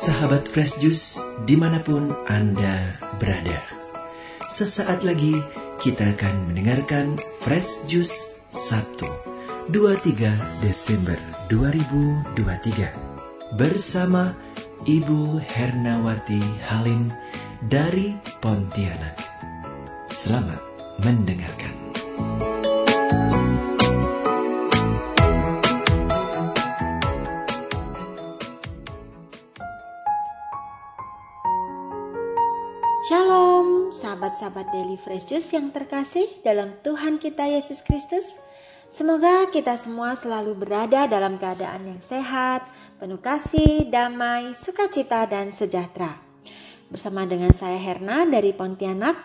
Sahabat Fresh Juice di mana pun Anda berada. Sesaat lagi kita akan mendengarkan Fresh Juice Sabtu 23 Desember 2023 bersama Ibu Hernawati Halim dari Pontianak. Selamat mendengarkan. Sahabat-sahabat Daily Fresh Juice yang terkasih dalam Tuhan kita Yesus Kristus. Semoga kita semua selalu berada dalam keadaan yang sehat, penuh kasih, damai, sukacita, dan sejahtera. Bersama dengan saya Herna dari Pontianak,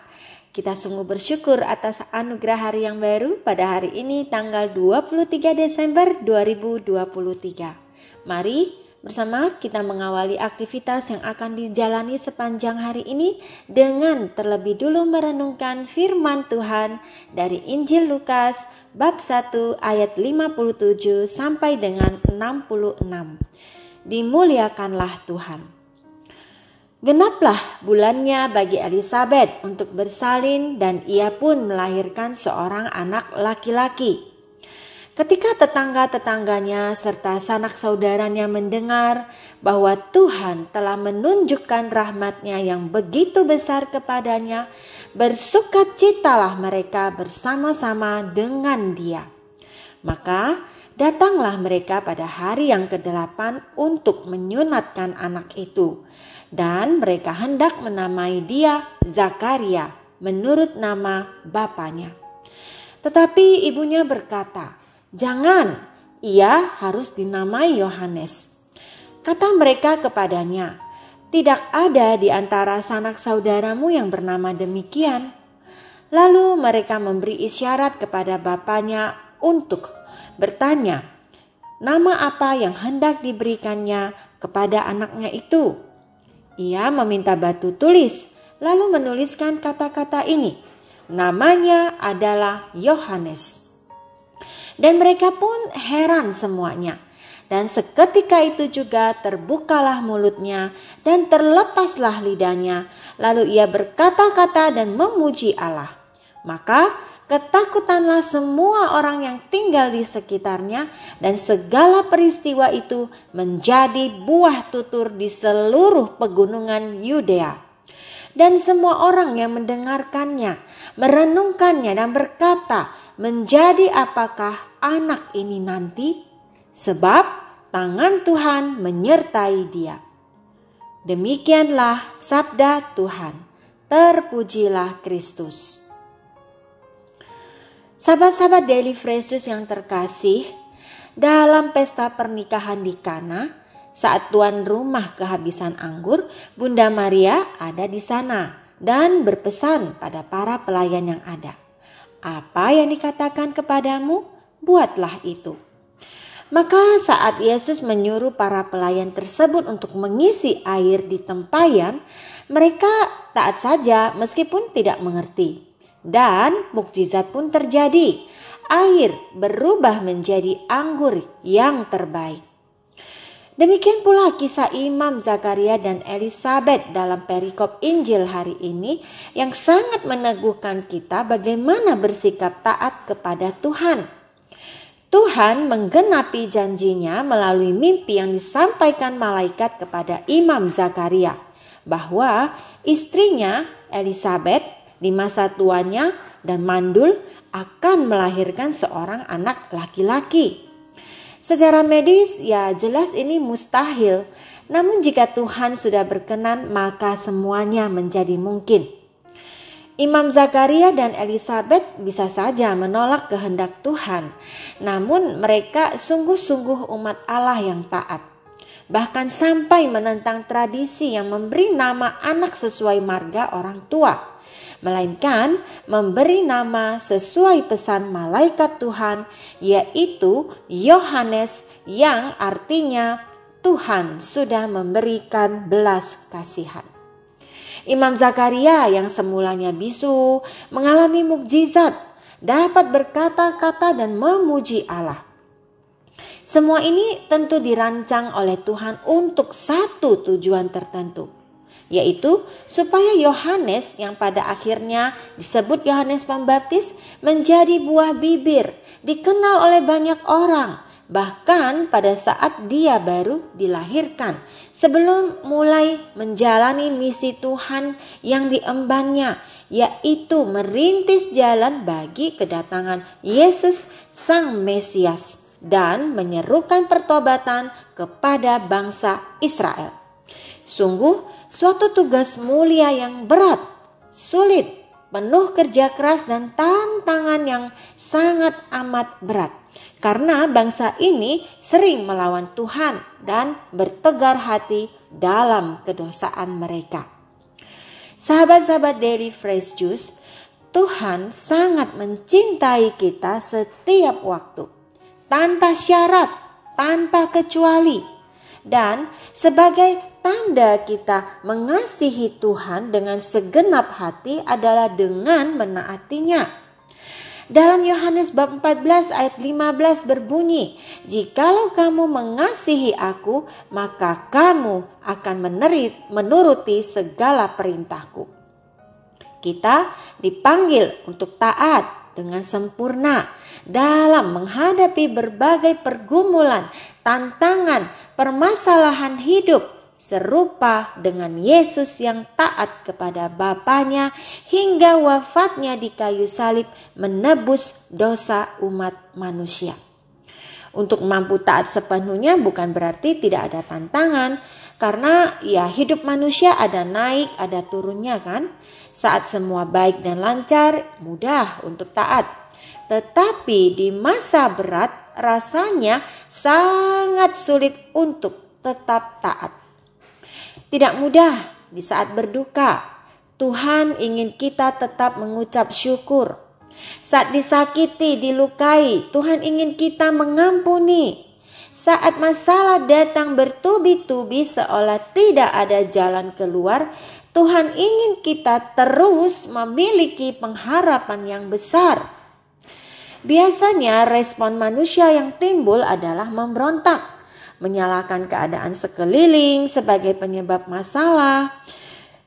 kita sungguh bersyukur atas anugerah hari yang baru pada hari ini tanggal 23 Desember 2023. Mari Bersama kita mengawali aktivitas yang akan dijalani sepanjang hari ini dengan terlebih dulu merenungkan firman Tuhan dari Injil Lukas bab 1 ayat 57 sampai dengan 66. Dimuliakanlah Tuhan. Genaplah bulannya bagi Elizabeth untuk bersalin dan ia pun melahirkan seorang anak laki-laki. Ketika tetangga-tetangganya serta sanak saudaranya mendengar bahwa Tuhan telah menunjukkan rahmatnya yang begitu besar kepadanya, bersukacitalah mereka bersama-sama dengan dia. Maka datanglah mereka pada hari yang kedelapan untuk menyunatkan anak itu. Dan mereka hendak menamai dia Zakaria menurut nama bapaknya. Tetapi ibunya berkata, Jangan, ia harus dinamai Yohanes. Kata mereka kepadanya, "Tidak ada di antara sanak saudaramu yang bernama demikian." Lalu mereka memberi isyarat kepada bapaknya untuk bertanya, "Nama apa yang hendak diberikannya kepada anaknya itu?" Ia meminta batu tulis, lalu menuliskan kata-kata ini. Namanya adalah Yohanes. Dan mereka pun heran semuanya. Dan seketika itu juga terbukalah mulutnya dan terlepaslah lidahnya. Lalu ia berkata-kata dan memuji Allah. Maka ketakutanlah semua orang yang tinggal di sekitarnya dan segala peristiwa itu menjadi buah tutur di seluruh pegunungan Yudea. Dan semua orang yang mendengarkannya, merenungkannya dan berkata, menjadi apakah anak ini nanti? Sebab tangan Tuhan menyertai dia. Demikianlah sabda Tuhan. Terpujilah Kristus. Sahabat-sahabat Daily Fresh yang terkasih, dalam pesta pernikahan di Kana, saat tuan rumah kehabisan anggur, Bunda Maria ada di sana dan berpesan pada para pelayan yang ada. Apa yang dikatakan kepadamu, buatlah itu. Maka saat Yesus menyuruh para pelayan tersebut untuk mengisi air di tempayan, mereka taat saja meskipun tidak mengerti. Dan mukjizat pun terjadi. Air berubah menjadi anggur yang terbaik. Demikian pula kisah Imam Zakaria dan Elizabeth dalam perikop Injil hari ini yang sangat meneguhkan kita bagaimana bersikap taat kepada Tuhan. Tuhan menggenapi janjinya melalui mimpi yang disampaikan malaikat kepada Imam Zakaria bahwa istrinya Elizabeth di masa tuanya dan mandul akan melahirkan seorang anak laki-laki. Secara medis ya jelas ini mustahil. Namun jika Tuhan sudah berkenan maka semuanya menjadi mungkin. Imam Zakaria dan Elizabeth bisa saja menolak kehendak Tuhan, namun mereka sungguh-sungguh umat Allah yang taat. Bahkan sampai menentang tradisi yang memberi nama anak sesuai marga orang tua melainkan memberi nama sesuai pesan malaikat Tuhan, yaitu Yohanes, yang artinya Tuhan sudah memberikan belas kasihan. Imam Zakaria yang semulanya bisu mengalami mukjizat, dapat berkata-kata dan memuji Allah. Semua ini tentu dirancang oleh Tuhan untuk satu tujuan tertentu, yaitu supaya Yohanes yang pada akhirnya disebut Yohanes Pembaptis menjadi buah bibir, dikenal oleh banyak orang, bahkan pada saat dia baru dilahirkan, sebelum mulai menjalani misi Tuhan yang diembannya, yaitu merintis jalan bagi kedatangan Yesus Sang Mesias dan menyerukan pertobatan kepada bangsa Israel. Sungguh suatu tugas mulia yang berat, sulit, penuh kerja keras dan tantangan yang sangat amat berat. Karena bangsa ini sering melawan Tuhan dan bertegar hati dalam kedosaan mereka. Sahabat-sahabat Daily Fresh Juice, Tuhan sangat mencintai kita setiap waktu, tanpa syarat, tanpa kecuali. Dan sebagai tanda kita mengasihi Tuhan dengan segenap hati adalah dengan menaatinya. Dalam Yohanes bab 14 ayat 15 berbunyi, "Jikalau kamu mengasihi aku, maka kamu akan menerit, menuruti segala perintahku." Kita dipanggil untuk taat dengan sempurna dalam menghadapi berbagai pergumulan, tantangan, permasalahan hidup serupa dengan Yesus yang taat kepada Bapaknya hingga wafatnya di kayu salib menebus dosa umat manusia. Untuk mampu taat sepenuhnya bukan berarti tidak ada tantangan, karena ya hidup manusia ada naik, ada turunnya kan. Saat semua baik dan lancar, mudah untuk taat. Tetapi di masa berat rasanya sangat sulit untuk tetap taat. Tidak mudah di saat berduka. Tuhan ingin kita tetap mengucap syukur. Saat disakiti, dilukai, Tuhan ingin kita mengampuni. Saat masalah datang bertubi-tubi seolah tidak ada jalan keluar, Tuhan ingin kita terus memiliki pengharapan yang besar. Biasanya respon manusia yang timbul adalah memberontak menyalahkan keadaan sekeliling sebagai penyebab masalah,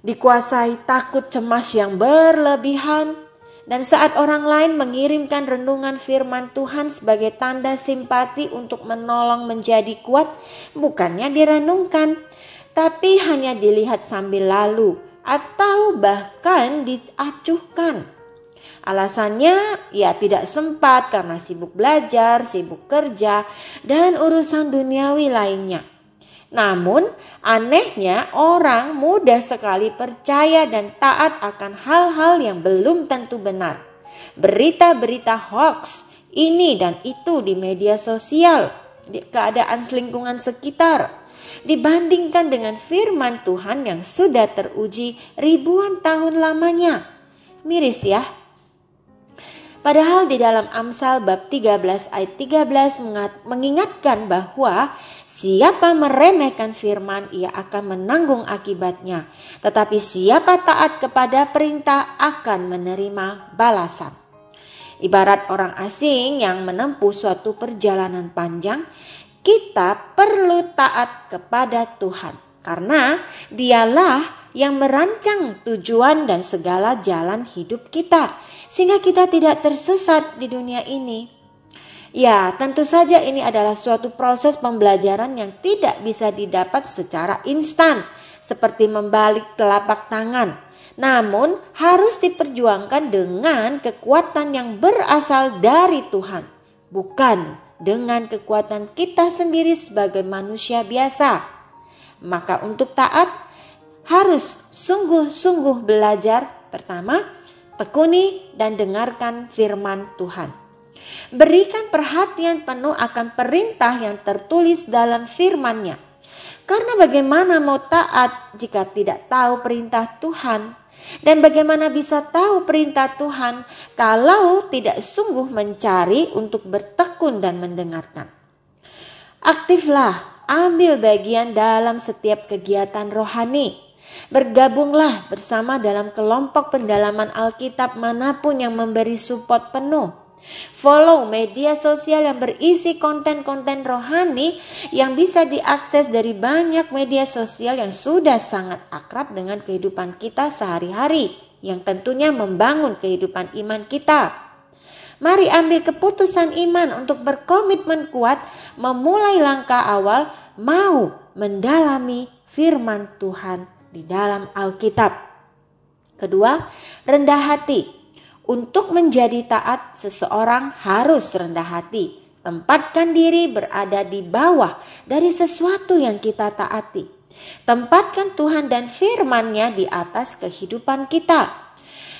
dikuasai takut cemas yang berlebihan, dan saat orang lain mengirimkan renungan firman Tuhan sebagai tanda simpati untuk menolong menjadi kuat, bukannya direnungkan, tapi hanya dilihat sambil lalu atau bahkan diacuhkan. Alasannya ya tidak sempat karena sibuk belajar, sibuk kerja, dan urusan duniawi lainnya. Namun anehnya orang mudah sekali percaya dan taat akan hal-hal yang belum tentu benar. Berita-berita hoax ini dan itu di media sosial, di keadaan lingkungan sekitar, dibandingkan dengan firman Tuhan yang sudah teruji ribuan tahun lamanya. Miris ya, Padahal di dalam Amsal bab 13 ayat 13 mengingatkan bahwa siapa meremehkan firman ia akan menanggung akibatnya. Tetapi siapa taat kepada perintah akan menerima balasan. Ibarat orang asing yang menempuh suatu perjalanan panjang, kita perlu taat kepada Tuhan. Karena dialah yang merancang tujuan dan segala jalan hidup kita sehingga kita tidak tersesat di dunia ini. Ya, tentu saja ini adalah suatu proses pembelajaran yang tidak bisa didapat secara instan, seperti membalik telapak tangan. Namun, harus diperjuangkan dengan kekuatan yang berasal dari Tuhan, bukan dengan kekuatan kita sendiri sebagai manusia biasa. Maka, untuk taat harus sungguh-sungguh belajar. Pertama, tekuni dan dengarkan firman Tuhan. Berikan perhatian penuh akan perintah yang tertulis dalam firman-Nya. Karena bagaimana mau taat jika tidak tahu perintah Tuhan? Dan bagaimana bisa tahu perintah Tuhan kalau tidak sungguh mencari untuk bertekun dan mendengarkan? Aktiflah, ambil bagian dalam setiap kegiatan rohani Bergabunglah bersama dalam kelompok pendalaman Alkitab mana pun yang memberi support penuh. Follow media sosial yang berisi konten-konten rohani yang bisa diakses dari banyak media sosial yang sudah sangat akrab dengan kehidupan kita sehari-hari, yang tentunya membangun kehidupan iman kita. Mari ambil keputusan iman untuk berkomitmen kuat memulai langkah awal mau mendalami firman Tuhan di dalam Alkitab. Kedua, rendah hati. Untuk menjadi taat, seseorang harus rendah hati. Tempatkan diri berada di bawah dari sesuatu yang kita taati. Tempatkan Tuhan dan firman-Nya di atas kehidupan kita.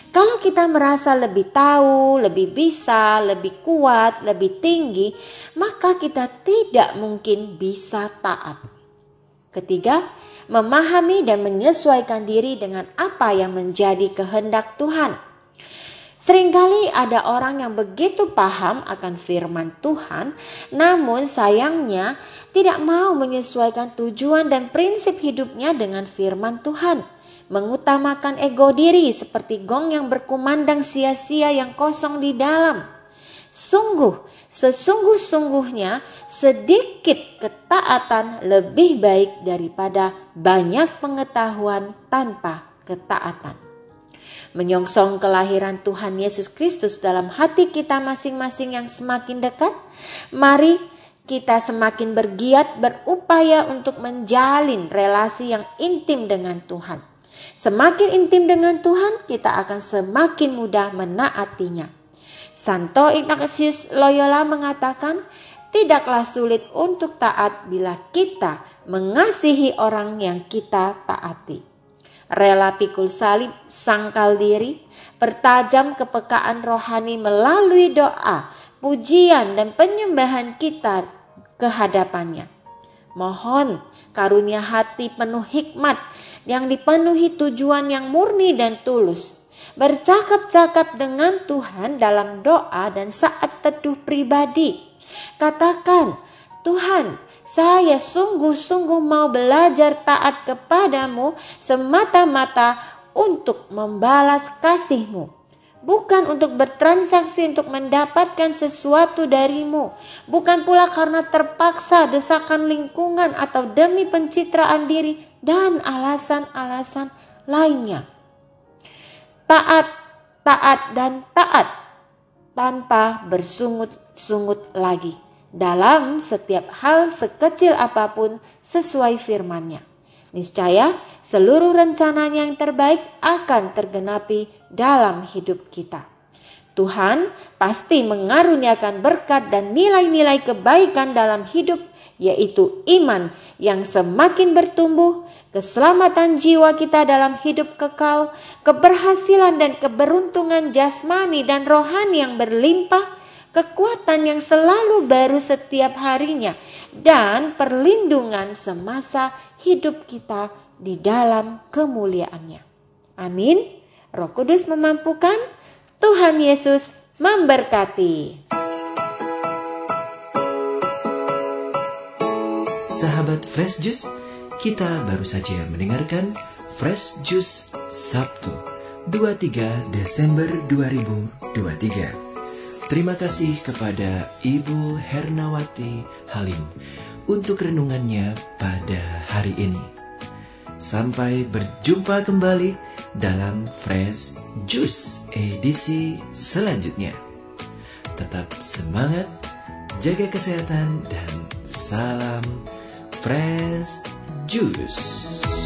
Kalau kita merasa lebih tahu, lebih bisa, lebih kuat, lebih tinggi, maka kita tidak mungkin bisa taat. Ketiga, memahami dan menyesuaikan diri dengan apa yang menjadi kehendak Tuhan. Seringkali ada orang yang begitu paham akan firman Tuhan, namun sayangnya tidak mau menyesuaikan tujuan dan prinsip hidupnya dengan firman Tuhan. Mengutamakan ego diri seperti gong yang berkumandang sia-sia yang kosong di dalam. Sungguh, sesungguh-sungguhnya sedikit ketaatan lebih baik daripada banyak pengetahuan tanpa ketaatan menyongsong kelahiran Tuhan Yesus Kristus dalam hati kita masing-masing yang semakin dekat, mari kita semakin bergiat berupaya untuk menjalin relasi yang intim dengan Tuhan. Semakin intim dengan Tuhan, kita akan semakin mudah menaatinya. Santo Ignatius Loyola mengatakan, tidaklah sulit untuk taat bila kita mengasihi orang yang kita taati rela pikul salib, sangkal diri, pertajam kepekaan rohani melalui doa, pujian dan penyembahan kita ke hadapannya. Mohon karunia hati penuh hikmat yang dipenuhi tujuan yang murni dan tulus. Bercakap-cakap dengan Tuhan dalam doa dan saat teduh pribadi. Katakan, Tuhan, saya sungguh-sungguh mau belajar taat kepadamu semata-mata untuk membalas kasihmu. Bukan untuk bertransaksi untuk mendapatkan sesuatu darimu. Bukan pula karena terpaksa desakan lingkungan atau demi pencitraan diri dan alasan-alasan lainnya. Taat, taat, dan taat tanpa bersungut-sungut lagi dalam setiap hal sekecil apa pun sesuai firman-Nya. Niscaya seluruh rencananya yang terbaik akan tergenapi dalam hidup kita. Tuhan pasti mengaruniakan berkat dan nilai-nilai kebaikan dalam hidup yaitu iman yang semakin bertumbuh, keselamatan jiwa kita dalam hidup kekal, keberhasilan dan keberuntungan jasmani dan rohani yang berlimpah, kekuatan yang selalu baru setiap harinya, dan perlindungan semasa hidup kita di dalam kemuliaannya. Amin. Roh Kudus memampukan, Tuhan Yesus memberkati. Sahabat Fresh Juice, kita baru saja mendengarkan Fresh Juice Sabtu 23 Desember 2023. Terima kasih kepada Ibu Hernawati Halim untuk renungannya pada hari ini. Sampai berjumpa kembali dalam Fresh Juice edisi selanjutnya. Tetap semangat, jaga kesehatan, dan salam Fresh Juice.